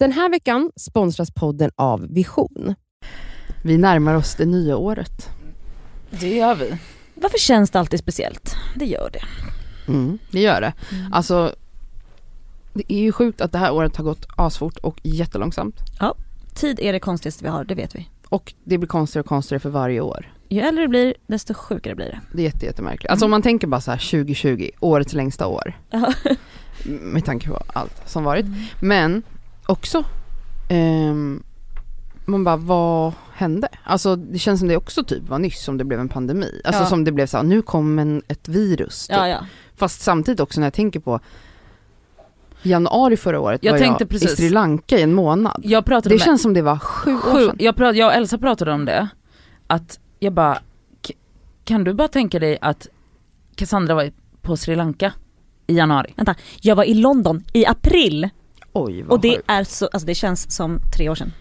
Den här veckan sponsras podden av Vision. Vi närmar oss det nya året. Det gör vi. Varför känns det alltid speciellt? Det gör det. Mm, det gör det. Mm. Alltså, det är ju sjukt att det här året har gått asfort och jättelångsamt. Tid är det konstigaste vi har, det vet vi. Och det blir konstigare och konstigare för varje år. Ju äldre det blir, desto sjukare blir det. Det är jätte, jättemärkligt. Alltså om man tänker bara så här 2020, årets längsta år. Ja. Med tanke på allt som varit. Men också, ehm, man bara vad hände? Alltså det känns som det också typ var nyss som det blev en pandemi. Alltså Ja. som det blev så här, nu kom en, ett virus. Typ. Ja, ja. Fast samtidigt också när jag tänker på januari förra året Jag var tänkte jag precis. i Sri Lanka i en månad. Jag pratade Det med känns som det var sju, år sju, sedan. jag, prat, jag och Elsa pratade om det, att jag bara, kan du bara tänka dig att Cassandra var på Sri Lanka i januari? Vänta, jag var i London i april Oj vad och det sjukt. är så, alltså det känns som tre år sedan.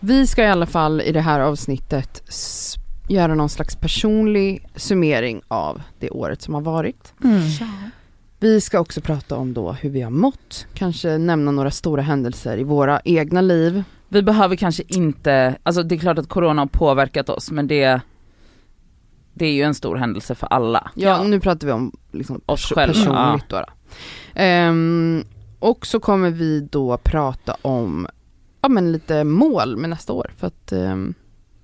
Vi ska i alla fall i det här avsnittet s- göra någon slags personlig summering av det året som har varit. Vi ska också prata om då hur vi har mått, kanske nämna några stora händelser i våra egna liv. Vi behöver kanske inte, alltså det är klart att corona har påverkat oss men det, det är ju en stor händelse för alla. Ja, Ja. nu pratar vi om liksom Oss själva, personligt då. då. Ehm, och så kommer vi då prata om ja, men lite mål med nästa år för att ehm,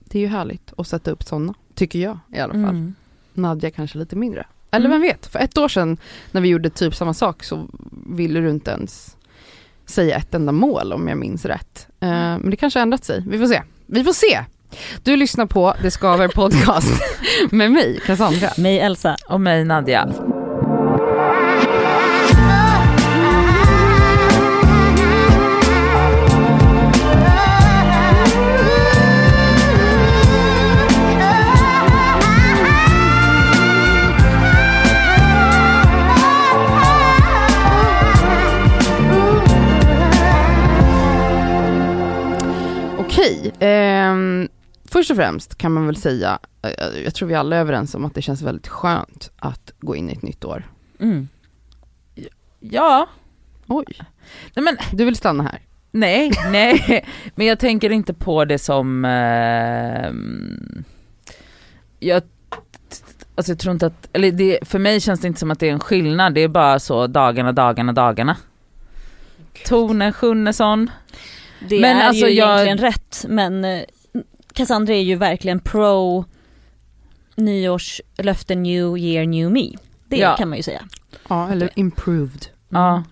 det är ju härligt att sätta upp sådana, tycker jag i alla fall. Mm. Nadja kanske lite mindre. Eller Mm. vem vet, för ett år sedan när vi gjorde typ samma sak så ville du inte ens säga ett enda mål om jag minns rätt. Eh, men det kanske har ändrat sig, vi får se. Vi får se! Du lyssnar på Det Skaver podcast med mig, Cassandra. Mig Elsa. Och mig Nadja. Okej, ehm, först och främst kan man väl säga, eh, jag tror vi alla är överens om att det känns väldigt skönt att gå in i ett nytt år. Mm. Ja, Oj, nej men du vill stanna här? nej, nej, men jag tänker inte på det som, eh, jag, alltså jag tror inte att, eller det, för mig känns det inte som att det är en skillnad, det är bara så dagarna, dagarna, dagarna. Tonen Sjunnesson. Det Men är alltså ju jag- egentligen rätt men eh, Cassandra är ju verkligen pro nyårslöften new year new me. Det Ja. kan man ju säga. Ja, eller improved. Ja.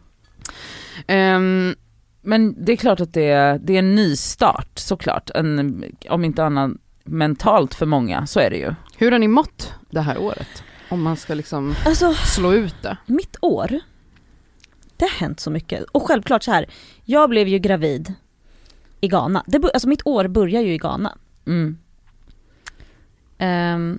Ehm, Men det är klart att det är, det är en ny start såklart, en, om inte annat mentalt för många, så är det ju. hur har ni mått det här året? Om man ska liksom Alltså slå ut det. mitt år, det har hänt så mycket. Och självklart så här, jag blev ju gravid i Ghana. Det, alltså mitt år börjar ju i Ghana. Mm. Ehm,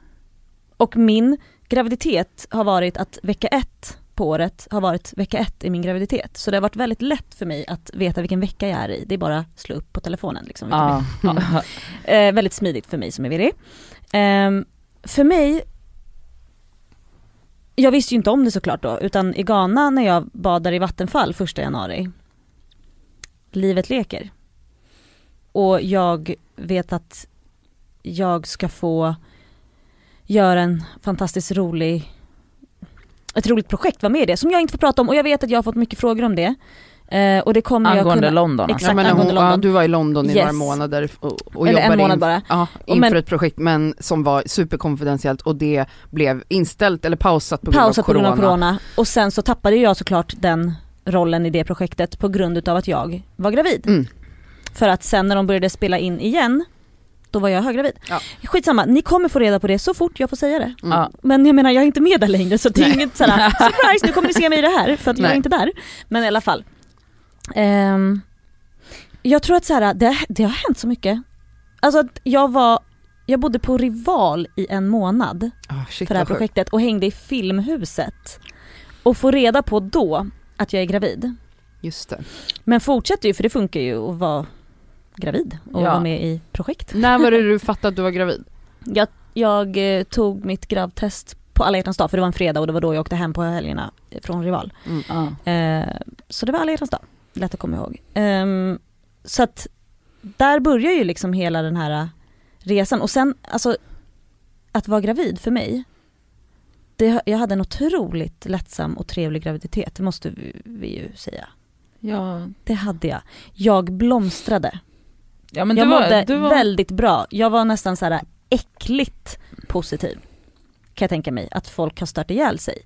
och min graviditet har varit att vecka ett på året har varit vecka ett i min graviditet. Så det har varit väldigt lätt för mig att veta vilken vecka jag är i. Det är bara att slå upp på telefonen liksom. vilken Ja. Eh, väldigt smidigt för mig som är virrig. Ehm, för mig, jag visste ju inte om det såklart då, utan i Ghana när jag badar i vattenfall första januari, livet leker. Och jag vet att jag ska få göra en fantastiskt rolig, ett roligt projekt, vara med i det, som jag inte får prata om och jag vet att jag har fått mycket frågor om det. Eh, och det kommer jag Angående kunna... London alltså. Exakt. Ja, men angående hon, ja, London. du var i London i Yes. några månader och, och Eller en jobbade månad in, bara. Ja, inför men- ett projekt men som var superkonfidentiellt och det blev inställt eller pausat på grund pausat av på grund corona. av corona och sen så tappade jag såklart den rollen i det projektet på grund utav att jag var gravid. Mm. För att sen när de började spela in igen, då var jag höggravid. Ja. Skitsamma, ni kommer få reda på det så fort jag får säga det. Mm. Men jag menar jag är inte med där längre så det är Nej. inget såhär surprise nu kommer ni se mig i det här för att jag är inte där. Men i alla fall. Ehm, jag tror att så här, det, det har hänt så mycket. Alltså att jag var, jag bodde på Rival i en månad Ah, shit, för det här projektet och hängde i filmhuset. Och få reda på då att jag är gravid. Just det. Men fortsätter ju för det funkar ju att vara gravid och Ja. vara med i projekt. När var det du fattade att du var gravid? Jag, jag eh, tog mitt gravtest på alla hjärtans dag för det var en fredag och det var då jag åkte hem på helgerna från Rival. Ja. Eh, så det var alla hjärtans dag, lätt att komma ihåg. Ehm, så att där börjar ju liksom hela den här resan och sen alltså att vara gravid för mig det, jag hade en otroligt lättsam och trevlig graviditet, det måste vi, vi ju säga. Ja, Det hade jag. Jag blomstrade. Ja men jag du var, mådde du var, väldigt bra. Jag var nästan så här äckligt positiv. Kan jag tänka mig, att folk har stört ihjäl sig.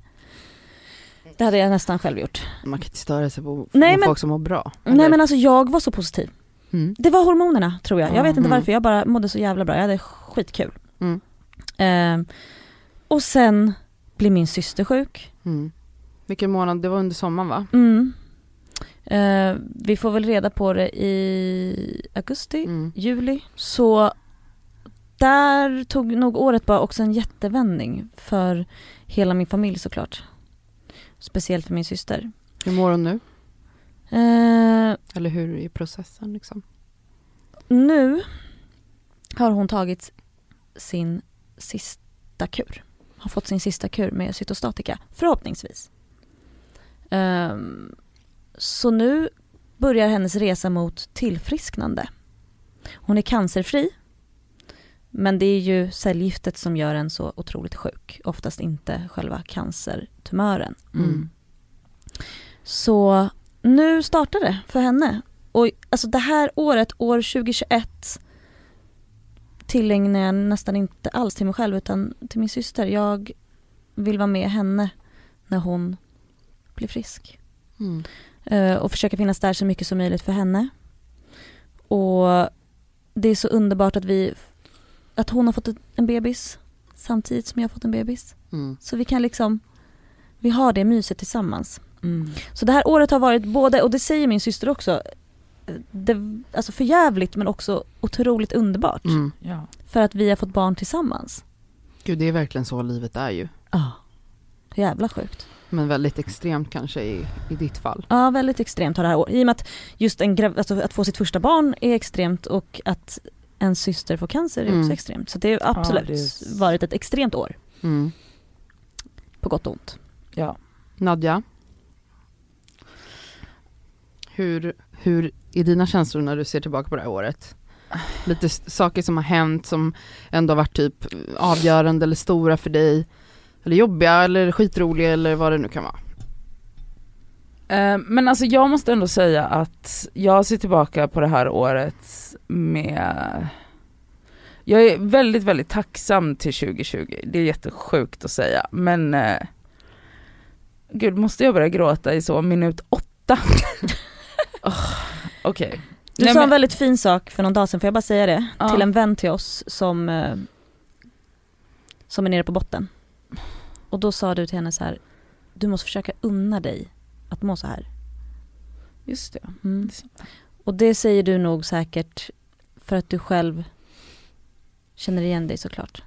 Det hade jag nästan själv gjort. Man kan inte störa sig på, på Nej, men- folk som mår bra. Nej eller? men alltså jag var så positiv. Mm. Det var hormonerna tror jag. Jag vet inte Mm. varför, jag bara mådde så jävla bra. Jag hade skitkul. Mm. Eh, och sen blir min syster sjuk. Mm. Vilken månad? Det var under sommaren va? Mm. Eh, vi får väl reda på det i augusti, Mm. juli. Så där tog nog året bara också en jättevändning för hela min familj såklart. Speciellt för min syster. Hur mår hon nu? Eh, Eller hur är processen liksom? nu har hon tagit sin sista kur. Har fått sin sista kur med cytostatika, förhoppningsvis. Ehm, så nu börjar hennes resa mot tillfrisknande. Hon är cancerfri. Men det är ju cellgiftet som gör en så otroligt sjuk. Oftast inte själva cancertumören. Mm. Så nu startar det för henne. Och alltså det här året, år 2021, tillägnar jag nästan inte alls till mig själv utan till min syster. Jag vill vara med henne när hon blir frisk. Mm. Eh, och försöka finnas där så mycket som möjligt för henne. Och det är så underbart att vi, att hon har fått en bebis samtidigt som jag har fått en bebis. Mm. Så vi kan liksom, vi har det myset tillsammans. Mm. Så det här året har varit både, och det säger min syster också, det, alltså för jävligt men också otroligt underbart. Mm. Ja. För att vi har fått barn tillsammans. Gud det är verkligen så livet är ju. Ja. Jävla sjukt. Men väldigt extremt kanske i, i ditt fall. Ja, väldigt extremt har det här året. I och med att just en grav- alltså att få sitt första barn är extremt och att en syster får cancer är Mm. också extremt. Så det har absolut det är- varit ett extremt år, Mm. på gott och ont. ja. Nadja? Hur, hur är dina känslor när du ser tillbaka på det här året? Lite saker som har hänt som ändå har varit typ avgörande eller stora för dig. Eller jobbiga eller skitroliga eller vad det nu kan vara. Eh, Men alltså jag måste ändå säga att jag ser tillbaka på det här året med Jag är väldigt, väldigt tacksam till 2020. Det är jättesjukt att säga men eh, Gud, måste jag börja gråta i så minut åtta? oh, Okej. Du Nej, sa men- en väldigt fin sak för någon dag sedan, får jag bara säga det? Ja. Till en vän till oss som, eh, som är nere på botten. Och då sa du till henne så här, du måste försöka unna dig att må så här. Just det. Mm. Och det säger du nog säkert för att du själv känner igen dig såklart.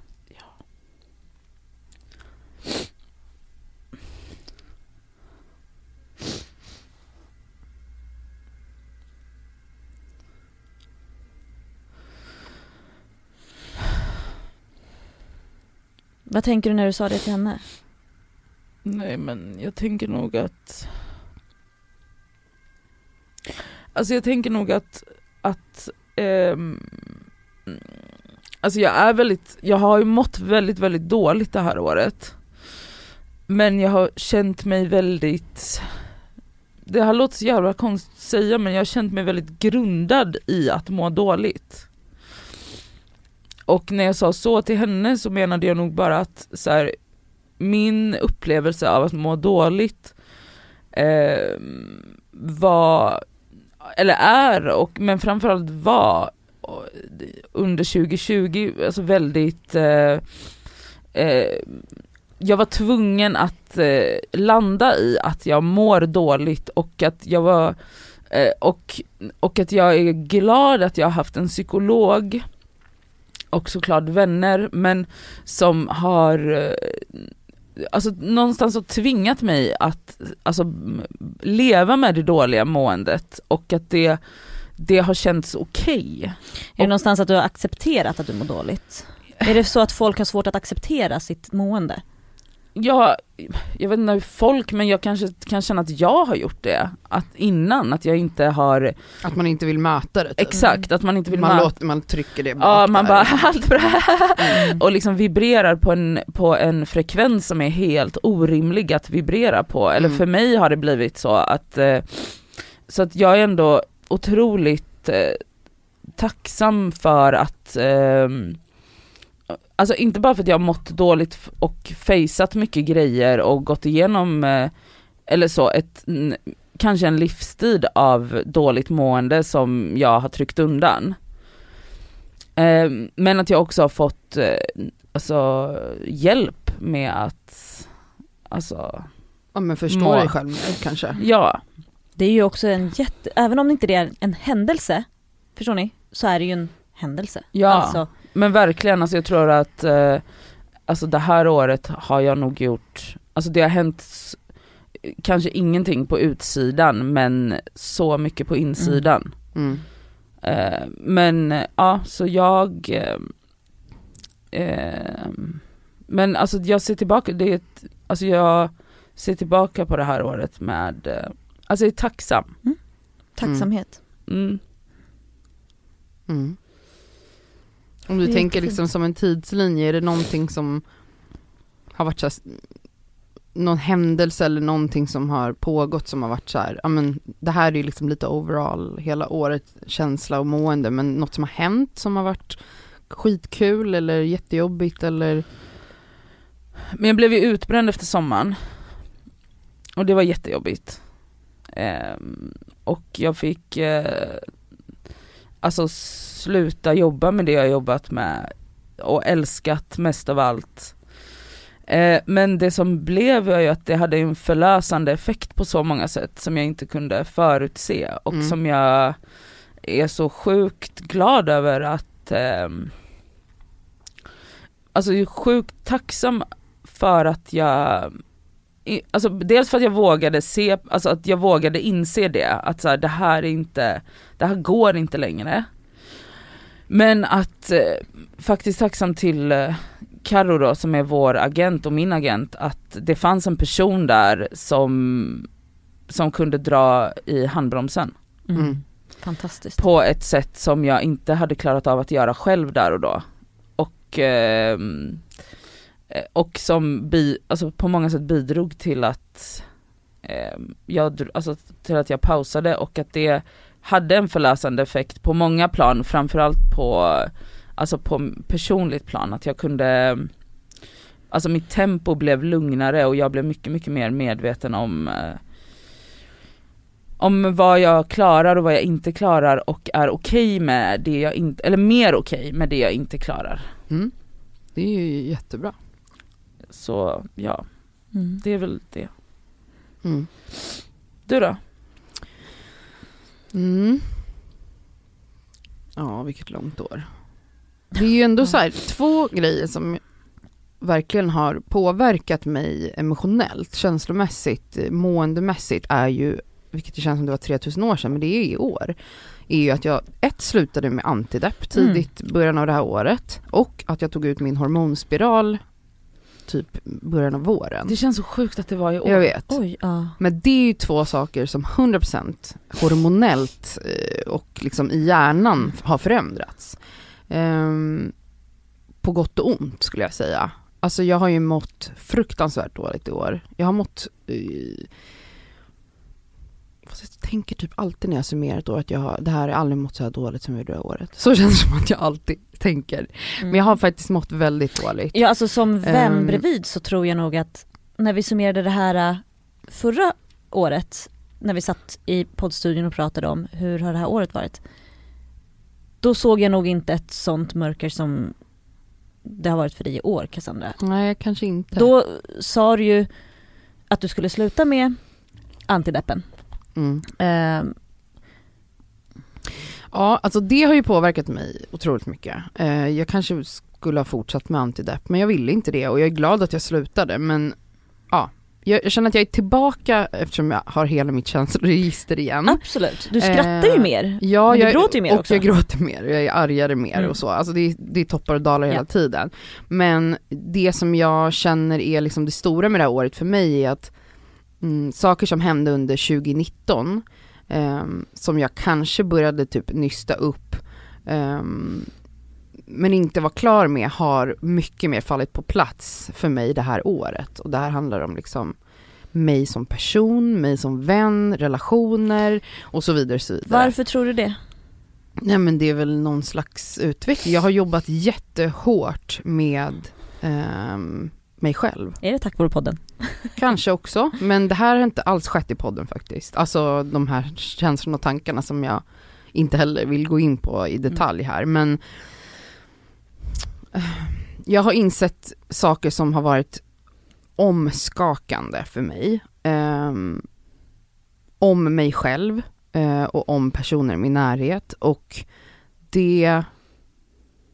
Vad tänker du när du sa det till henne? Nej men jag tänker nog att Alltså jag tänker nog att, att ehm, Alltså jag är väldigt, jag har ju mått väldigt väldigt dåligt det här året Men jag har känt mig väldigt Det här låter så jävla konstigt att säga men jag har känt mig väldigt grundad i att må dåligt och när jag sa så till henne så menade jag nog bara att så här, min upplevelse av att må dåligt eh, var, eller är, och, men framförallt var eh, under 2020 alltså väldigt eh, eh, jag var tvungen att eh, landa i att jag mår dåligt och att jag var eh, och, och att jag är glad att jag har haft en psykolog och såklart vänner men som har eh, alltså någonstans har tvingat mig att alltså, leva med det dåliga måendet och att det, det har känts okej. Är det någonstans att du har accepterat att du mår dåligt? Är det så att folk har svårt att acceptera sitt mående? Jag, jag vet inte hur folk, men jag kanske kan känna att jag har gjort det. Att innan, att jag inte har, Att man inte vill möta det. Typ. exakt, att man inte vill man, möta låter, man trycker det Ja bak man där. bara allt bra Mm. och liksom vibrerar på en, på en frekvens som är helt orimlig att vibrera på. Eller Mm. för mig har det blivit så att, eh, så att jag är ändå otroligt eh, tacksam för att ehm, Alltså inte bara för att jag har mått dåligt och faceat mycket grejer och gått igenom eh, eller så, ett, kanske en livstid av dåligt mående som jag har tryckt undan. Eh, men att jag också har fått eh, alltså, hjälp med att, alltså, Ja men förstå Må- dig själv mer kanske. ja, Det är ju också en jätte, även om det inte är en händelse, förstår ni? Så är det ju en händelse. ja. Alltså, Men verkligen, alltså jag tror att eh, alltså det här året har jag nog gjort, alltså det har hänt kanske ingenting på utsidan men så mycket på insidan. Mm. Eh, men ja, så jag eh, eh, Men alltså jag ser tillbaka, det är ett, alltså jag ser tillbaka på det här året med, eh, alltså jag är tacksam. tacksamhet. Mm. Om du tänker liksom som en tidslinje, är det någonting som har varit så här, någon händelse eller någonting som har pågått som har varit så här, ja men det här är ju liksom lite overall hela året, känsla och mående, men något som har hänt som har varit skitkul eller jättejobbigt eller Men jag blev ju utbränd efter sommaren. Och det var jättejobbigt. Ehm, och jag fick eh, alltså sluta jobba med det jag jobbat med och älskat mest av allt. Eh, men det som blev var ju att det hade en förlösande effekt på så många sätt som jag inte kunde förutse och Mm. som jag är så sjukt glad över att ehm, Alltså jag är sjukt tacksam för att jag Alltså dels för att jag vågade se, alltså att jag vågade inse det, att så här, det här är inte, det här går inte längre. Men att eh, faktiskt tacksam till eh, Karo då som är vår agent och min agent, att det fanns en person där som, som kunde dra i handbromsen Mm. Mm. Fantastiskt. på ett sätt som jag inte hade klarat av att göra själv där och då. Och, ehm, eh, och som bi, alltså på många sätt bidrog till att ehm, jag, alltså till att jag pausade och att det hade en förlösande effekt på många plan, framförallt på, alltså på personligt plan, att jag kunde Alltså mitt tempo blev lugnare och jag blev mycket, mycket mer medveten om eh, om vad jag klarar och vad jag inte klarar och är okej med det jag inte, eller mer okej med det jag inte klarar. mm. Det är ju jättebra. Så ja, Mm. det är väl det. Mm. Du då? Mm. Ja, vilket långt år. Det är ju ändå så här, två grejer som verkligen har påverkat mig emotionellt, känslomässigt, måendemässigt är ju, vilket det känns som det var 3000 år sedan, men det är i år, är ju att jag ett slutade med antidepp tidigt början av det här året och att jag tog ut min hormonspiral typ början av våren. Det känns så sjukt att det var i år. Jag vet. Oj, ja. Men det är ju två saker som 100% hormonellt eh, och liksom i hjärnan har förändrats. Ehm, på gott och ont skulle jag säga. Alltså jag har ju mått fruktansvärt dåligt i år. Jag har mått... eh, fast jag tänker typ alltid när jag summerar ett år att jag har, det här jag aldrig mått så här dåligt som jag gjorde det här året. Så känns det som att jag alltid tänker. Men jag har faktiskt mått väldigt dåligt. Ja alltså som vän Ehm. bredvid så tror jag nog att när vi summerade det här äh, förra året, när vi satt i poddstudion och pratade om hur har det här året varit. Då såg jag nog inte ett sånt mörker som det har varit för dig i år Cassandra. Nej, kanske inte. Då sa du ju att du skulle sluta med antideppen. Mm. Ehm, Ja, alltså det har ju påverkat mig otroligt mycket. Eh, jag kanske skulle ha fortsatt med antidepp, men jag ville inte det och jag är glad att jag slutade. Men ja, jag, jag känner att jag är tillbaka eftersom jag har hela mitt känsloregister igen. Absolut, du skrattar ju Eh, mer. Ja, Men du jag, gråter ju mer och också. jag gråter mer, jag är argare mer Mm. och så. Alltså det, är- det är toppar och dalar hela Ja. tiden. Men det som jag känner är liksom det stora med det här året för mig är att mm, saker som hände under 2019 ehm, som jag kanske började typ nysta upp ehm, men inte var klar med har mycket mer fallit på plats för mig det här året. Och det här handlar om liksom mig som person, mig som vän, relationer och så vidare. Så vidare. Varför tror du det? Nej men det är väl någon slags utveckling. Jag har jobbat jättehårt med ehm, mig själv. Är det tack vare podden? Kanske också, men det här har inte alls skett i podden faktiskt. Alltså de här känslorna och tankarna som jag inte heller vill gå in på i detalj här. Men eh, jag har insett saker som har varit omskakande för mig. Ehm, om mig själv eh, och om personer i min närhet. Och det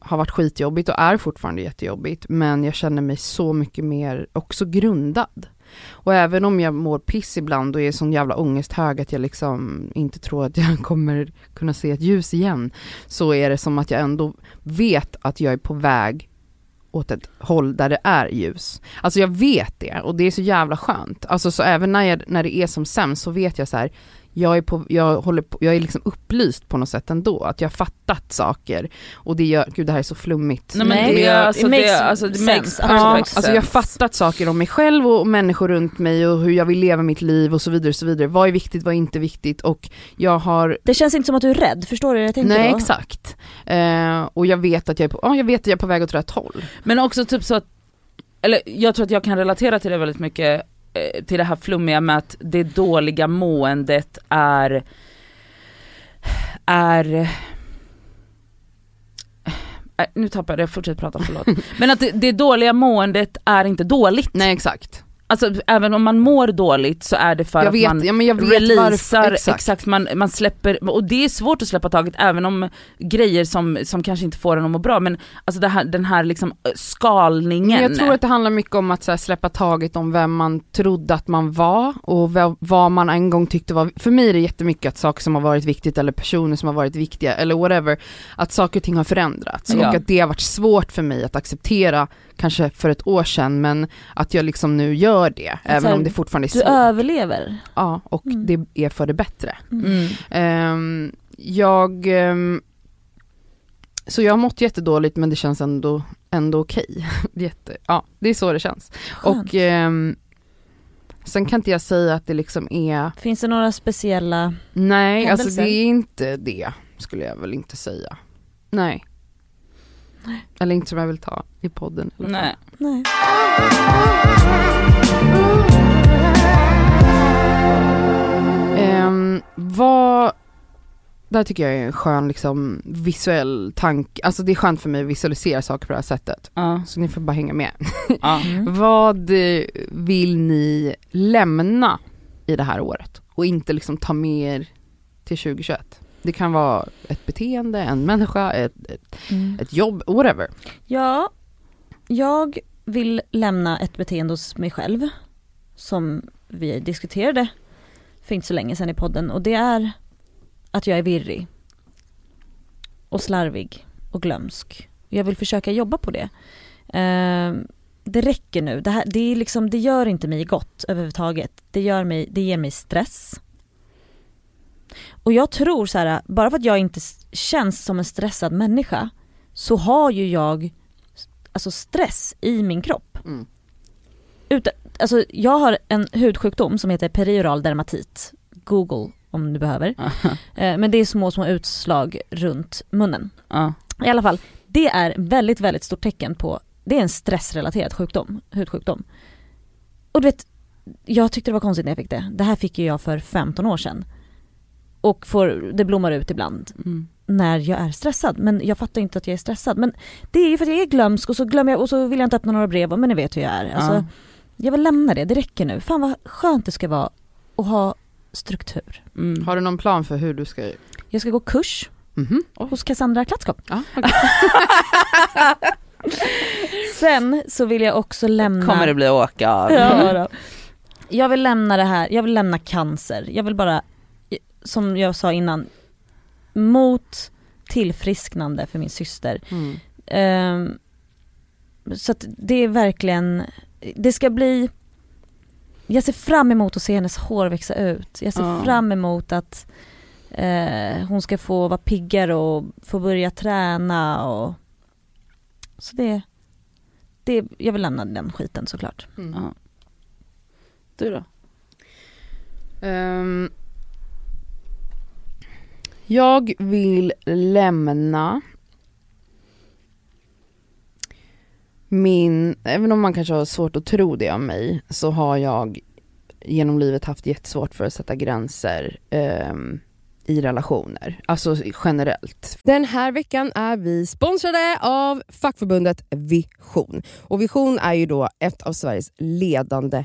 har varit skitjobbigt och är fortfarande jättejobbigt men jag känner mig så mycket mer också grundad. Och även om jag mår piss ibland och är sån jävla ångesthög att jag liksom inte tror att jag kommer kunna se ett ljus igen så är det som att jag ändå vet att jag är på väg åt ett håll där det är ljus. Alltså jag vet det och det är så jävla skönt. Alltså så även när, jag, när det är som sämst så vet jag så här, jag är, på, jag, håller på, jag är liksom upplyst på något sätt ändå, att jag har fattat saker och det gör, gud det här är så flummigt. Nej men Nej, det, är alltså, makes det, alltså, det makes. Ja, alltså jag har fattat saker om mig själv och människor runt mig och hur jag vill leva mitt liv och så vidare och så vidare. Vad är viktigt, vad är inte viktigt och jag har Det känns inte som att du är rädd, förstår du hur jag tänker Nej då? exakt. Eh, och jag vet att jag är på, ja, jag vet att jag är på väg åt rätt håll. Men också typ så att, eller jag tror att jag kan relatera till det väldigt mycket, till det här flummiga med att det dåliga måendet är, är äh, nu tappade jag, fortsätt prata förlåt. Men att det, det dåliga måendet är inte dåligt. Nej exakt. Alltså även om man mår dåligt så är det för Jag att vet, man ja, vet releasar, varför. exakt, Exakt. man, man släpper, och det är svårt att släppa taget även om grejer som, som kanske inte får en att må bra men alltså här, den här liksom eh, skalningen. Men jag tror att det handlar mycket om att här, släppa taget om vem man trodde att man var och vad, vad man en gång tyckte var, för mig är det jättemycket att saker som har varit viktigt eller personer som har varit viktiga eller whatever, att saker och ting har förändrats Ja. och att det har varit svårt för mig att acceptera kanske för ett år sedan men att jag liksom nu gör det, även här, om det fortfarande är Du svårt. överlever. Ja, och Mm. det är för det bättre. Mm. Ehm, jag, ehm, så jag har mått jättedåligt men det känns ändå, ändå okej. Jätte, ja, det är så det känns. Skönt. Och ehm, sen kan inte jag säga att det liksom är, Finns det några speciella, nej alltså Händelser? det är inte det skulle jag väl inte säga. Nej. Eller inte som jag vill ta i podden. Nej. nej. Vad, där tycker jag är en skön liksom visuell tanke, alltså det är skönt för mig att visualisera saker på det här sättet. Ja. Så ni får bara hänga med. Mm. Vad vill ni lämna i det här året och inte liksom ta med er till 2021? Det kan vara ett beteende, en människa, ett, ett, Mm. ett jobb, whatever. Ja, jag vill lämna ett beteende hos mig själv som vi diskuterade för inte så länge sedan i podden och det är att jag är virrig och slarvig och glömsk. Jag vill försöka jobba på det. Eh, det räcker nu, det, här, det, är liksom, det gör inte mig gott överhuvudtaget. Det, gör mig, det ger mig stress. Och jag tror så här, bara för att jag inte känns som en stressad människa så har ju jag alltså stress i min kropp. Mm. Utan, alltså jag har en hudsjukdom som heter perioral dermatit. Google om du behöver. Eh, Men det är små, små utslag runt munnen. Ja. I alla fall, det är väldigt, väldigt stort tecken på, det är en stressrelaterad sjukdom, hudsjukdom. Och du vet, jag tyckte det var konstigt när jag fick det. Det här fick ju jag för 15 år sedan. Och får, det blommar ut ibland Mm. när jag är stressad. Men jag fattar inte att jag är stressad. Men det är ju för att jag är glömsk och så glömmer jag och så vill jag inte öppna några brev. Men ni vet hur jag är. Alltså, Ja. Jag vill lämna det, det räcker nu. Fan vad skönt det ska vara att ha struktur. Mm. Har du någon plan för hur du ska, Jag ska gå kurs mhm, hos Cassandra Klatskop. ja, okej. Sen så vill jag också lämna... Kommer det bli åka av. Ja, då. jag vill lämna det här, jag vill lämna cancer. Jag vill bara, som jag sa innan, mot tillfrisknande för min syster. Mm. Ehm, så att det är verkligen, det ska bli jag ser fram emot att se hennes hår växa ut. Jag ser Ja. fram emot att eh, hon ska få vara piggare och få börja träna och så det, det jag vill lämna den skiten såklart. Mm. Ja. Du då? Ehm, jag vill lämna min, även om man kanske har svårt att tro det om mig, så har jag genom livet haft jättesvårt för att sätta gränser ehm, i relationer, alltså generellt. Den här veckan är vi sponsrade av fackförbundet Vision. Och Vision är ju då ett av Sveriges ledande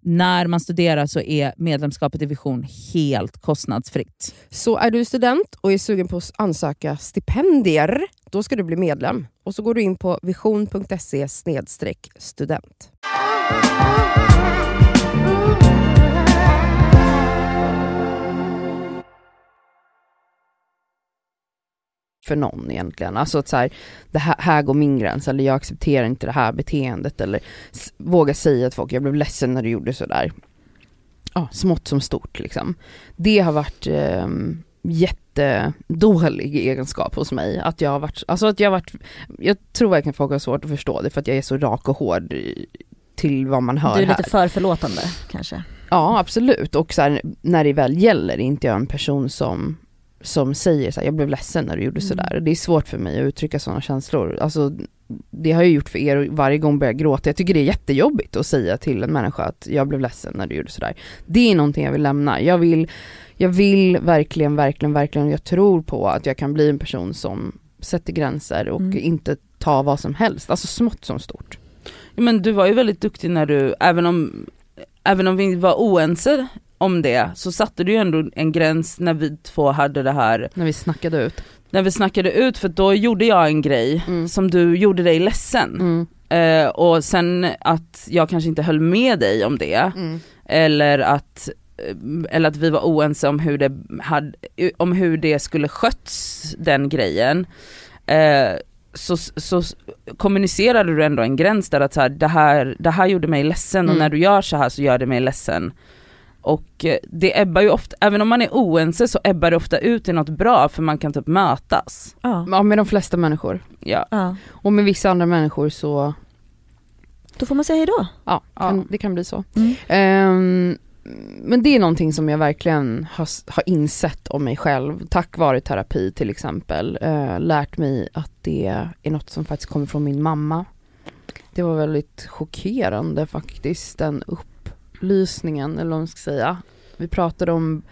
när man studerar så är medlemskapet i Vision helt kostnadsfritt. Så är du student och är sugen på att ansöka stipendier, då ska du bli medlem. Och så går du in på vision.se student. För någon egentligen. Alltså att så här, det här, här går min gräns, eller jag accepterar inte det här beteendet, eller våga säga till folk, jag blev ledsen när du gjorde sådär. Ja, smått som stort liksom. Det har varit eh, jättedålig egenskap hos mig. Att jag har varit, alltså att jag har varit, jag tror verkligen folk har svårt att förstå det för att jag är så rak och hård till vad man hör Du är här. lite för förlåtande kanske. Ja absolut och så här, när det väl gäller är inte jag en person som som säger så här, jag blev ledsen när du gjorde Mm. sådär. Det är svårt för mig att uttrycka sådana känslor. Alltså, det har jag gjort för er och varje gång börjar jag gråta. Jag tycker det är jättejobbigt att säga till en människa att jag blev ledsen när du gjorde sådär. Det är någonting jag vill lämna. Jag vill, jag vill verkligen, verkligen, verkligen, och jag tror på att jag kan bli en person som sätter gränser och Mm. inte tar vad som helst. Alltså smått som stort. Men du var ju väldigt duktig när du, även om, även om vi var oense om det, så satte du ju ändå en gräns när vi två hade det här, När vi snackade ut. när vi snackade ut för då gjorde jag en grej Mm. som du gjorde dig ledsen. Mm. Eh, och sen att jag kanske inte höll med dig om det, Mm. eller att eh, eller att vi var oense om hur det, hade, om hur det skulle skötts, den grejen. Eh, så, så kommunicerade du ändå en gräns där att så här, det, här, det här gjorde mig ledsen och Mm. när du gör så här så gör det mig ledsen. Och eh, det ebbar ju ofta, även om man är oense så ebbar det ofta ut i något bra för man kan typ mötas. Ja. Ja med de flesta människor. Ja. ja. Och med vissa andra människor så, Då får man säga hejdå. ja, Ja. Kan, det kan bli så. Mm. Ehm, men det är någonting som jag verkligen har, har insett om mig själv, tack vare terapi till exempel. Eh, lärt mig att det är något som faktiskt kommer från min mamma. Det var väldigt chockerande faktiskt, den upplysningen, eller vad man ska säga. Vi pratade om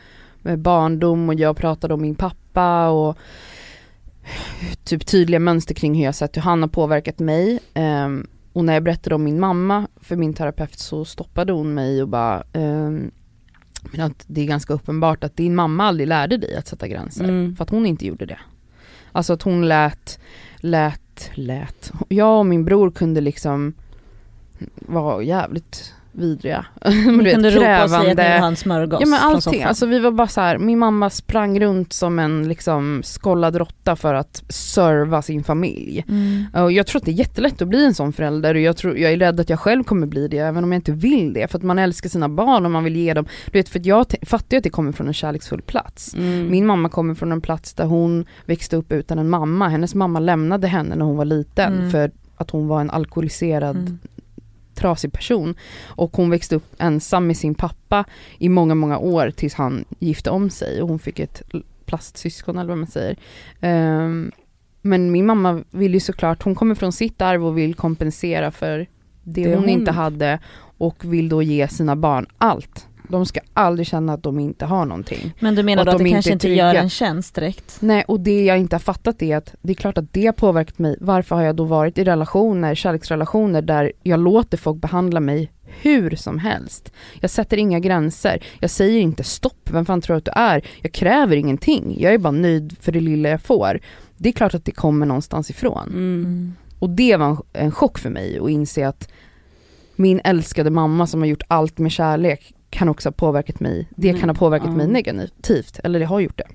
eh, barndom och jag pratade om min pappa och typ tydliga mönster kring hur jag sett hur han har påverkat mig. Ehm, och när jag berättade om min mamma för min terapeut så stoppade hon mig och bara ehm, men det är ganska uppenbart att din mamma aldrig lärde dig att sätta gränser. Mm. För att hon inte gjorde det. Alltså att hon lät, lät, lät. Jag och min bror kunde liksom vara jävligt vidriga. Men du kunde ropa och säga att ni ha en smörgås Ja men allting, alltså vi var bara så här. min mamma sprang runt som en liksom skollad råtta för att serva sin familj. Mm. Och jag tror att det är jättelätt att bli en sån förälder och jag, tror, jag är rädd att jag själv kommer bli det även om jag inte vill det. För att man älskar sina barn och man vill ge dem, du vet för jag fattar ju att det kommer från en kärleksfull plats. Mm. Min mamma kommer från en plats där hon växte upp utan en mamma. Hennes mamma lämnade henne när hon var liten Mm. för att hon var en alkoholiserad Mm. Trasig person. Och hon växte upp ensam med sin pappa i många, många år tills han gifte om sig och hon fick ett plastsyskon eller vad man säger. Ehm, men min mamma vill ju såklart, hon kommer från sitt arv och vill kompensera för det, Det hon, hon- inte hade och vill då ge sina barn allt. De ska aldrig känna att de inte har någonting. Men du menar då att att det de kanske inte gör en tjänst direkt? Nej, och det jag inte har fattat är att det är klart att det har påverkat mig. Varför har jag då varit i relationer, kärleksrelationer där jag låter folk behandla mig hur som helst. Jag sätter inga gränser. Jag säger inte stopp, vem fan tror du att du är? Jag kräver ingenting. Jag är bara nöjd för det lilla jag får. Det är klart att det kommer någonstans ifrån. Mm. Och det var en chock för mig att inse att min älskade mamma som har gjort allt med kärlek kan också ha påverkat mig. Det kan ha påverkat mig Mm. negativt, eller det har gjort det.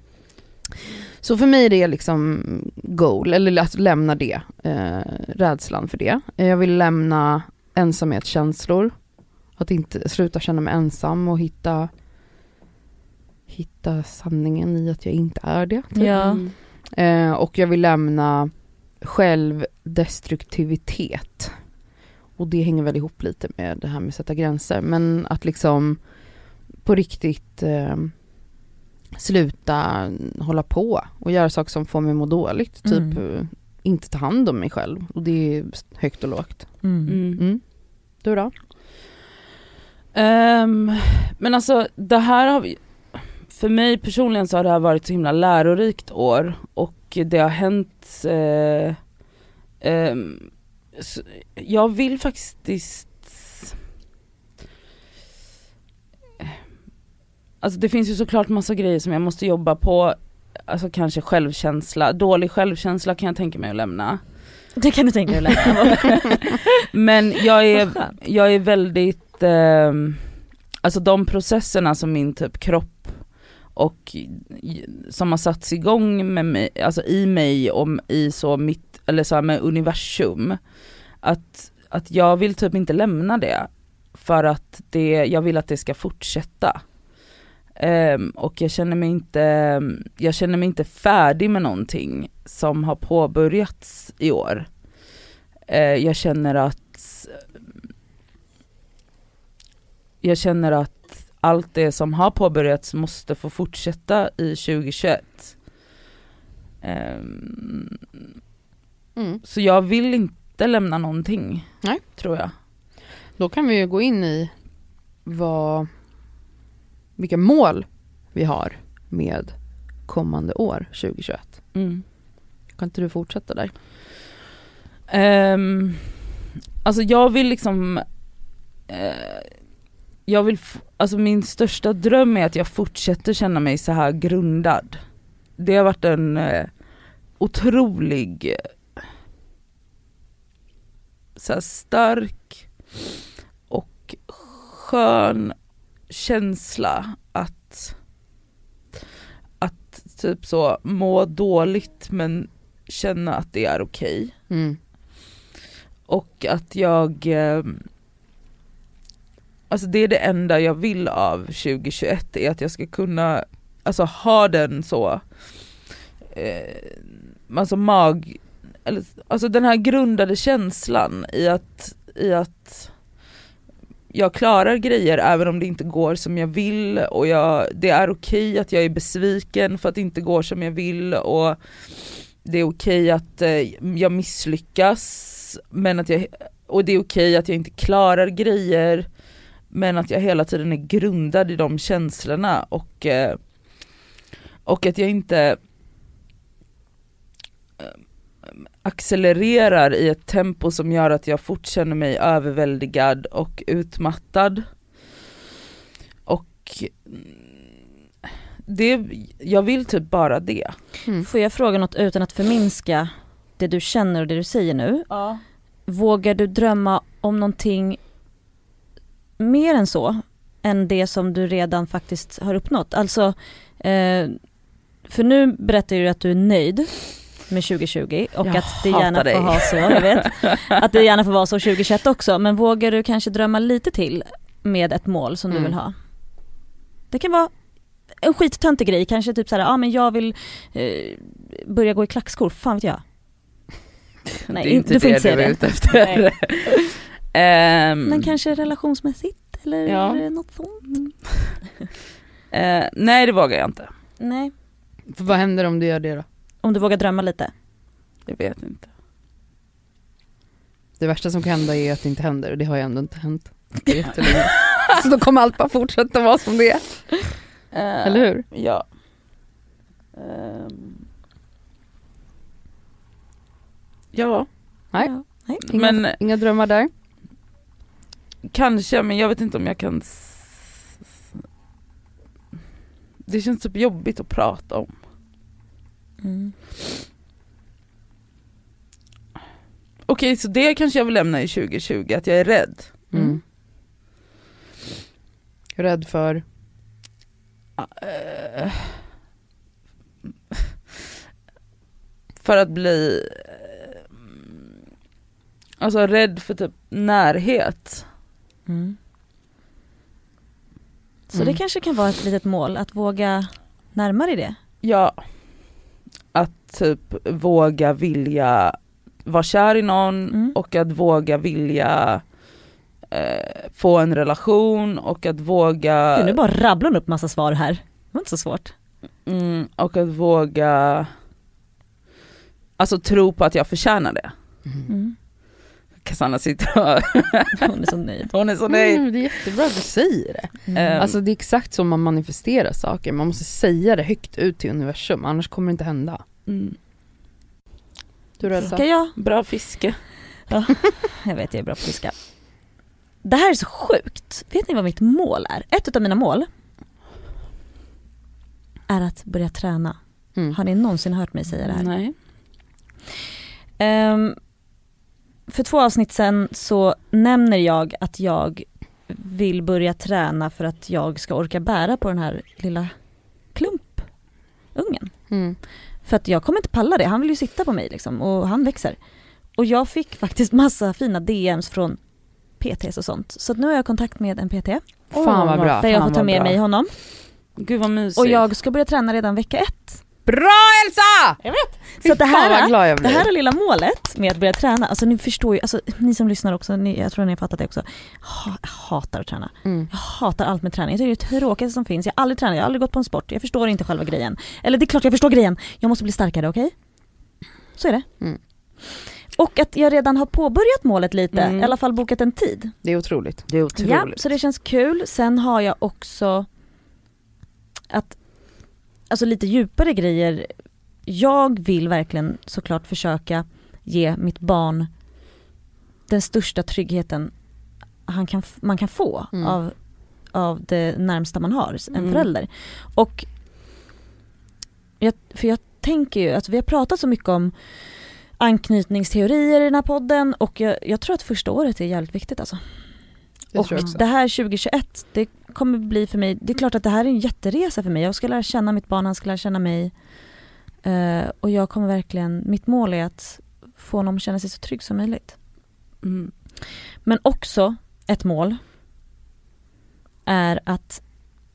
Så för mig är det liksom goal, eller att lämna det, eh, rädslan för det. Jag vill lämna ensamhetskänslor, att inte sluta känna mig ensam och hitta, hitta sanningen i att jag inte är det. typ. Ja. Mm. Eh, och jag vill lämna självdestruktivitet. Och det hänger väl ihop lite med det här med att sätta gränser. Men att liksom på riktigt eh, sluta hålla på och göra saker som får mig må dåligt. Typ Mm. eh, inte ta hand om mig själv. Och det är högt och lågt. Mm. Mm. Mm. Du då? Ehm, men alltså det här har vi, för mig personligen så har det här varit så himla lärorikt år och det har hänt, eh, ehm, så, jag vill faktiskt Alltså det finns ju såklart massa grejer som jag måste jobba på, alltså kanske självkänsla, dålig självkänsla kan jag tänka mig att lämna. Det kan du tänka dig att lämna. Men jag är, jag är väldigt, ehm, alltså de processerna som min typ kropp och som har satts igång med mig, alltså i mig och i så mitt, eller så här med universum. Att, att jag vill typ inte lämna det. För att det, jag vill att det ska fortsätta. Um, och jag känner mig inte, jag känner mig inte färdig med någonting som har påbörjats i år. Uh, jag känner att jag känner att allt det som har påbörjats måste få fortsätta i 2021. Um, ehm, Mm. så jag vill inte lämna någonting, Nej. tror jag. Då kan vi ju gå in i vad, vilka mål vi har med kommande år 2021. Mm. Kan inte du fortsätta där? Ehm, alltså jag vill liksom, eh, jag vill, alltså min största dröm är att jag fortsätter känna mig så här grundad. Det har varit en eh, otrolig, så stark och skön känsla att, att typ så må dåligt men känna att det är okej. Mm. Och att jag eh, Alltså det är det enda jag vill av 2021 är att jag ska kunna Alltså ha den så eh, Alltså mag eller, Alltså den här grundade känslan i att, i att jag klarar grejer även om det inte går som jag vill och jag, det är okej att jag är besviken för att det inte går som jag vill och det är okej att eh, jag misslyckas men att jag, och det är okej att jag inte klarar grejer men att jag hela tiden är grundad i de känslorna och, eh, och att jag inte accelererar i ett tempo som gör att jag fort känner mig överväldigad och utmattad. Och mm, det, jag vill typ bara det. Mm. Får jag fråga något utan att förminska det du känner och det du säger nu. Vågar du drömma om någonting mer än så? Än det som du redan faktiskt har uppnått? Alltså, eh, för nu berättar du att du är nöjd med 2020 och Jag att det gärna dig. får ha så, jag vet. Att det gärna får vara så 2021 också, men vågar du kanske drömma lite till med ett mål som du Mm. vill ha? Det kan vara en skittöntig grej, kanske typ såhär, ja ah, men jag vill eh, börja gå i klackskor, fan vet jag. Nej, det är inte du får det inte säga du är ute efter. Ehm, Men kanske relationsmässigt eller Ja. något sånt? eh, nej det vågar jag inte. Nej, För vad händer om du gör det då? Om du vågar drömma lite. Jag vet inte. Det värsta som kan hända är att det inte händer och det har ju ändå inte hänt. Så då kommer allt bara fortsätta vara som det är. Eh, Eller hur? Ja. Ehm. ja, Nej. Ja, nej. Inga, men inga drömmar där? kanske, men jag vet inte om jag kan Det känns typ jobbigt att prata om. Mm. Okej, så det kanske jag vill lämna i 2020, att jag är rädd. Mm. Mm. Rädd för? För att bli Alltså rädd för typ närhet. Mm. Så Mm. det kanske kan vara ett litet mål, att våga närma dig det. Ja. Typ våga vilja vara kär i någon Mm. och att våga vilja eh, få en relation och att våga Gud, nu bara rabblar hon upp massa svar här. Det var inte så svårt. mm, och att våga Alltså tro på att jag förtjänar det. Mm. Cassandra sitter och Hon är så nöjd. hon är så nöjd. Mm, det är jättebra att du säger det. Ehm, Alltså det är exakt så man manifesterar saker, man måste säga det högt ut till universum annars kommer det inte hända. Mm, Du då Elsa? Ska jag? bra fiske. Jag vet, jag är bra på att fiska. Det här är så sjukt. Vet ni vad mitt mål är? Ett av mina mål är att börja träna. Mm. Har ni någonsin hört mig säga det här? Nej. Ehm, för två avsnitt sen så nämner jag att jag vill börja träna för att jag ska orka bära på den här lilla klumpungen. Mm. För att jag kommer inte palla det, han vill ju sitta på mig liksom och han växer. Och jag fick faktiskt massa fina DMs från PTs och sånt. Så nu har jag kontakt med en PT Fan vad bra. där jag får ta med bra. mig honom. Gud vad mysigt. Och jag ska börja träna redan vecka ett. Bra Elsa! Så att det Fan vad här, jag det här är lilla målet med att börja träna. Alltså ni förstår ju, alltså, ni som lyssnar också, ni, jag tror ni har fattat det också. Ha, jag hatar att träna. Mm. Jag hatar allt med träning. Jag tycker det är det tråkigaste som finns. Jag har aldrig tränat, jag har aldrig gått på en sport. Jag förstår inte själva grejen. Eller det är klart jag förstår grejen. Jag måste bli starkare, okej? Så är det. Mm. Och att jag redan har påbörjat målet lite, Mm. i alla fall bokat en tid. Det är otroligt. Det är otroligt. Ja, så det känns kul. Sen har jag också att, alltså lite djupare grejer. Jag vill verkligen såklart försöka ge mitt barn den största tryggheten han kan, man kan få Mm. av, av det närmsta man har, en Mm. förälder. Och jag, för jag tänker ju att vi har pratat så mycket om anknytningsteorier i den här podden och jag, jag tror att första året är jävligt viktigt alltså. Det och det här 2021, det kommer bli för mig, det är klart att det här är en jätteresa för mig. Jag ska lära känna mitt barn, han ska lära känna mig. Eh, och jag kommer verkligen, mitt mål är att få honom att känna sig så trygg som möjligt. Mm. Men också ett mål är att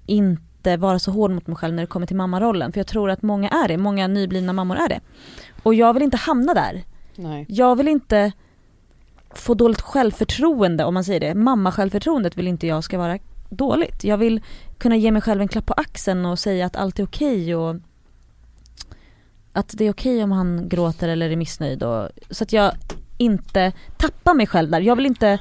inte vara så hård mot mig själv när det kommer till mammarollen. För jag tror att många är det, många nyblivna mammor är det. Och jag vill inte hamna där. Nej. Jag vill inte få dåligt självförtroende om man säger det. Mamma-självförtroendet vill inte jag ska vara dåligt. Jag vill kunna ge mig själv en klapp på axeln och säga att allt är okej och att det är okej om han gråter eller är missnöjd och, så att jag inte tappar mig själv där. Jag vill inte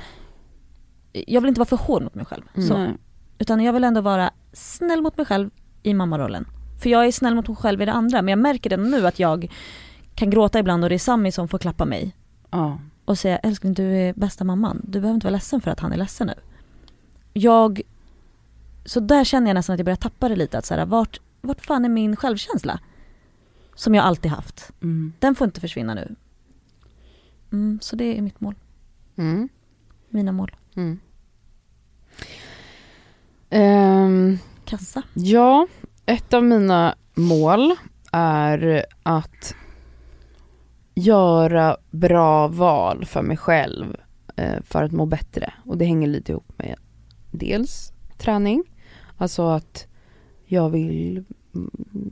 jag vill inte vara för hård mot mig själv. Så. Nej. Utan jag vill ändå vara snäll mot mig själv i mammarollen. För jag är snäll mot mig själv i det andra men jag märker redan nu att jag kan gråta ibland och det är Sami som får klappa mig Ja. och säga älskling du är bästa mamman. Du behöver inte vara ledsen för att han är ledsen nu. Jag, så där känner jag nästan att jag börjar tappa det lite. Att så här, vart, vart fan är min självkänsla? Som jag alltid haft. Mm. Den får inte försvinna nu. Mm, så det är mitt mål. Mm. Mina mål. Ehm, Kassa. ja, ett av mina mål är att göra bra val för mig själv eh, för att må bättre. Och det hänger lite ihop med dels träning, alltså att jag vill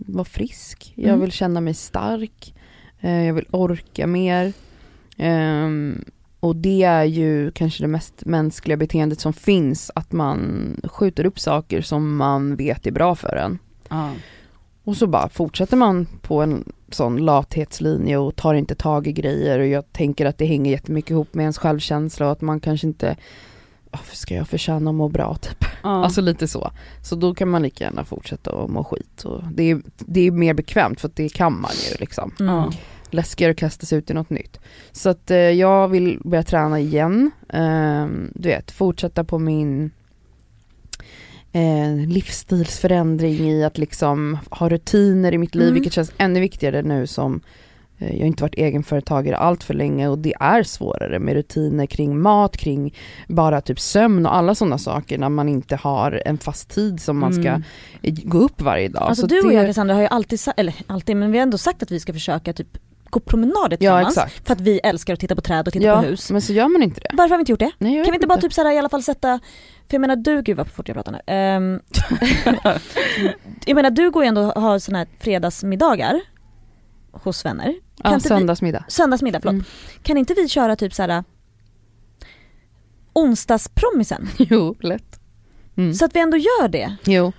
vara frisk, jag Mm. vill känna mig stark, eh, jag vill orka mer. Ehm, och det är ju kanske det mest mänskliga beteendet som finns, att man skjuter upp saker som man vet är bra för en. Ja. Och så bara fortsätter man på en sån lathetslinje och tar inte tag i grejer och jag tänker att det hänger jättemycket ihop med ens självkänsla och att man kanske inte varför ska jag förtjäna att må bra typ? Ja. Alltså lite så. Så då kan man lika gärna fortsätta att må skit. Och det, är, det är mer bekvämt för att det kan man ju liksom. Mm. Läskigare att kasta sig ut i något nytt. Så att eh, jag vill börja träna igen. Ehm, du vet, fortsätta på min eh, livsstilsförändring i att liksom ha rutiner i mitt liv, Mm. vilket känns ännu viktigare nu som eh, jag har inte varit egenföretagare allt för länge och det är svårare med rutiner kring mat, kring bara typ sömn och alla sådana saker när man inte har en fast tid som man ska Mm. eh, gå upp varje dag. Alltså Så du och det- jag Cassandra har ju alltid, sa- eller alltid, men vi har ändå sagt att vi ska försöka typ gå promenader Ja tillsammans. exakt. för att vi älskar att titta på träd och titta Ja, på hus. men så gör man inte det. Varför har vi inte gjort det? Nej, Kan vi vet inte bara typ såhär i alla fall sätta, för jag menar du, gud vad fort jag pratar nu. Ehm, jag menar du går ju ändå och har såna här fredagsmiddagar hos vänner. Kan Ja, inte vi- söndagsmiddag. Söndagsmiddag, förlåt. Mm. Kan inte vi köra typ såhär onsdagsprommisen? Jo, lätt. Mm. Så att vi ändå gör det. Jo.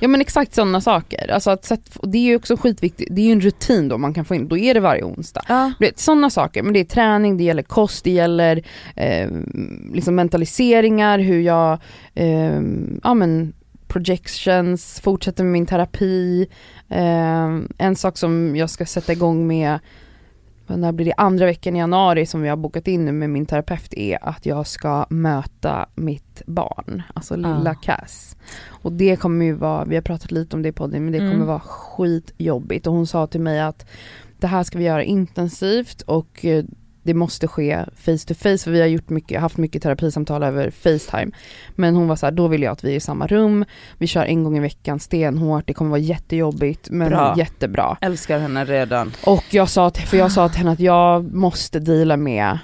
Ja men exakt sådana saker. Alltså att det är ju också skitviktigt, det är ju en rutin då man kan få in, då är det varje onsdag. Ja. Sådana saker, men det är träning, det gäller kost, det gäller eh, liksom mentaliseringar, hur jag, eh, ja men projections, fortsätter med min terapi. Eh, en sak som jag ska sätta igång med, när blir det andra veckan i januari som vi har bokat in nu med min terapeut är att jag ska möta mitt barn, alltså lilla Ah. Cass. Och det kommer ju vara, vi har pratat lite om det i podden, men det Mm. kommer vara skitjobbigt och hon sa till mig att det här ska vi göra intensivt och eh, det måste ske face to face för vi har gjort mycket, haft mycket terapisamtal över Facetime. Men hon var så här, då vill jag att vi är i samma rum, vi kör en gång i veckan stenhårt, det kommer vara jättejobbigt men Bra. jättebra. Älskar henne redan. Och jag sa, till, för jag sa till henne att jag måste deala med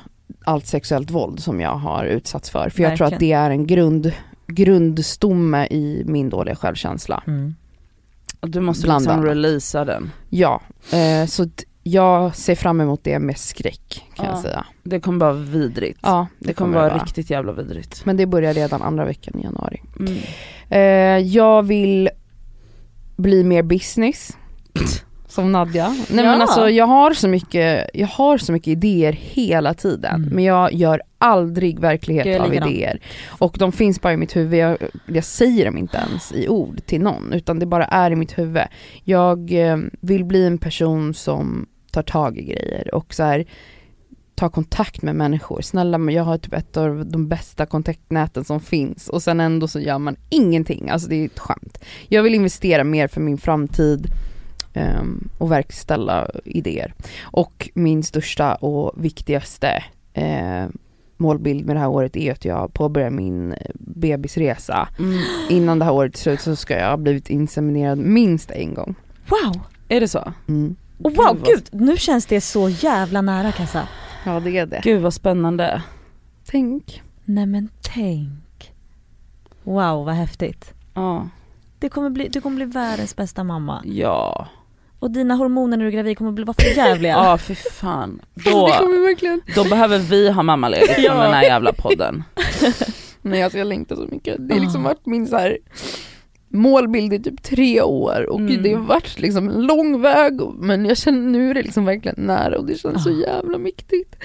allt sexuellt våld som jag har utsatts för. För jag tror att det Verkligen. är en grund, grundstomme i min dåliga självkänsla. Och Du måste Bland liksom annat. releasa den. Ja, eh, så jag ser fram emot det med skräck kan Ja. jag säga. Det kommer vara vidrigt. Ja, det, kommer vara riktigt jävla vidrigt. Men det börjar redan andra veckan i januari. Mm. Eh, jag vill bli mer business. Som Nadja. Nej Ja. men alltså jag har så mycket, jag har så mycket idéer hela tiden. Mm. Men jag gör aldrig verklighet av idéer. Och de finns bara i mitt huvud, jag, jag säger dem inte ens i ord till någon. Utan det bara är i mitt huvud. Jag eh, vill bli en person som tar tag i grejer och så här ta kontakt med människor. Snälla jag har typ ett av de bästa kontaktnäten som finns och sen ändå så gör man ingenting. Alltså det är ett skämt. Jag vill investera mer för min framtid ehm, och verkställa idéer. Och min största och viktigaste eh, målbild med det här året är att jag påbörjar min eh, bebisresa. Mm. Innan det här året slut så ska jag ha blivit inseminerad minst en gång. Wow! Är det så? Mm. Gud, wow, vad- gud! Nu känns det så jävla nära Kassa. Ja det är det. Gud vad spännande. Tänk. Nej men tänk. Wow vad häftigt. Ja. Det kommer bli, du kommer bli världens bästa mamma. Ja. Och dina hormoner när du är gravid kommer bli vara för jävliga. Ja för fan. Då, då behöver vi ha mammaledigt från Ja. den här jävla podden. Nej alltså jag längtar så mycket. Det har liksom Ah. varit min så här målbild i typ tre år och Mm. det har varit liksom en lång väg men jag känner nu är det liksom verkligen nära och det känns så Ah. jävla viktigt.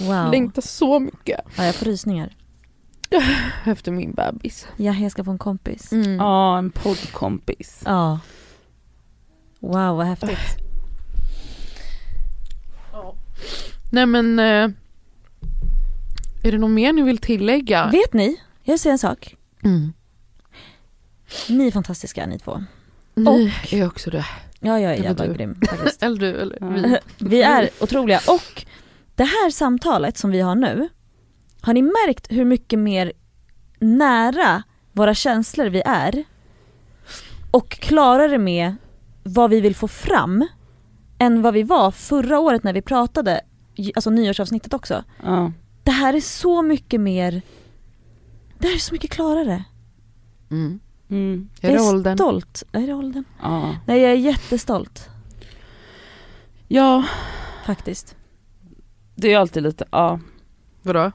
Wow. Längtar så mycket Ja, jag får rysningar. efter min bebis. Ja, jag ska få en kompis. Mm. Ja en poddkompis. Ja. Wow vad häftigt. Nej men eh, är det något mer ni vill tillägga? Vet ni? Jag säger en sak. Mm. Ni är fantastiska ni två. Ni är också det. Ja, jag är jävla du. grym faktiskt. Eller du eller Ja. vi. Vi är otroliga och Det här samtalet som vi har nu, har ni märkt hur mycket mer nära våra känslor vi är? Och klarare med vad vi vill få fram än vad vi var förra året när vi pratade, alltså nyårsavsnittet också. Ja. Det här är så mycket mer, det här är så mycket klarare. Mm. Mm. Är det jag är åldern? stolt. Är det åldern? Ja. Nej jag är jättestolt ja, faktiskt. det är alltid lite, ja. Vadå?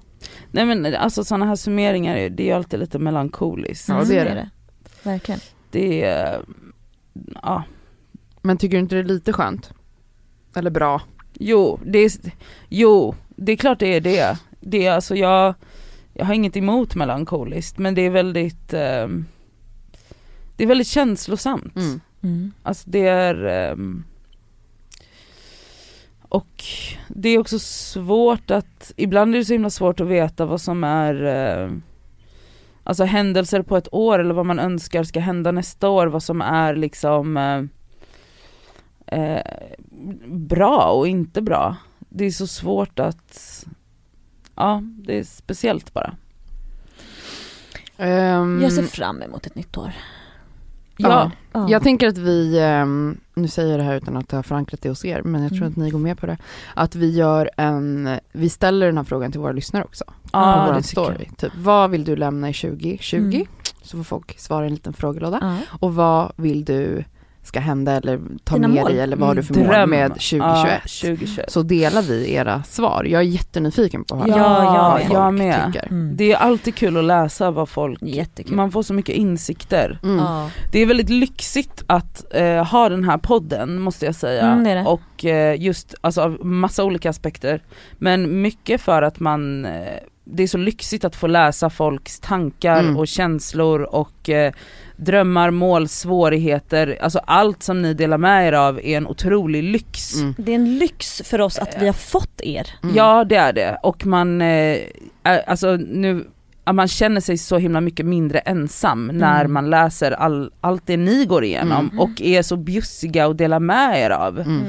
Nej men alltså sådana här summeringar, det är alltid lite melankoliskt. Ja, det är det. Verkligen. Det är, ja. Men tycker du inte det är lite skönt? Eller bra? Jo, det är, jo, det är klart det är det. Det är alltså jag, jag har inget emot melankoliskt men det är väldigt, ehm, det är väldigt känslosamt. Mm. Mm. Alltså det är, ehm, och det är också svårt att, ibland är det så himla svårt att veta vad som är eh, Alltså händelser på ett år eller vad man önskar ska hända nästa år, vad som är liksom eh, bra och inte bra. Det är så svårt att, ja det är speciellt bara. Ehm, Jag ser fram emot ett nytt år. ja. Ja. Jag tänker att vi, ehm, nu säger jag det här utan att ha förankrat det hos er, men jag tror Mm. att ni går med på det. Att vi gör en, vi ställer den här frågan till våra lyssnare också. Ja, på det vår story. Typ, vad vill du lämna i 2020? Mm. Så får folk svara i en liten frågelåda. Ja. Och vad vill du ska hända eller ta Dina med mål. dig eller vad har du för Mm, mål dröm. med 2021? Ja, 2021. Så delar vi era svar. Jag är jättenyfiken på att höra Ja, vad jag folk. Jag med. tycker. Mm. Det är alltid kul att läsa vad folk, Jättekul. man får så mycket insikter. Mm. Ja. Det är väldigt lyxigt att eh, ha den här podden måste jag säga. Mm, det det. Och eh, just alltså, av massa olika aspekter. Men mycket för att man, eh, det är så lyxigt att få läsa folks tankar Mm. och känslor och eh, drömmar, mål, svårigheter. Alltså allt som ni delar med er av är en otrolig lyx. Mm. Det är en lyx för oss att vi har fått er. Mm. Ja det är det och man, eh, är, alltså nu, man känner sig så himla mycket mindre ensam när Mm. man läser all, allt det ni går igenom Mm. och är så bjussiga och delar med er av. Mm.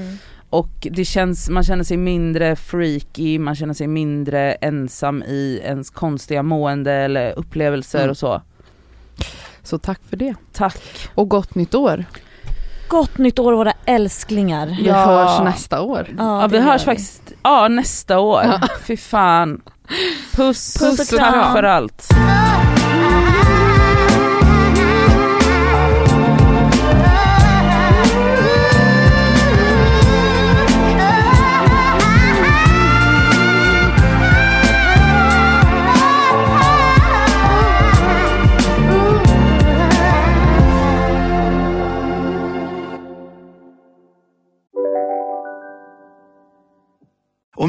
Och det känns, man känner sig mindre freaky, man känner sig mindre ensam i ens konstiga mående eller upplevelser Mm. och så. Så tack för det. Tack! Och gott nytt år. Gott nytt år våra älsklingar. Vi Ja. hörs nästa år. Ja, det vi hörs faktiskt, ja nästa år. Ja. Fy fan. Puss, Puss och tack för allt.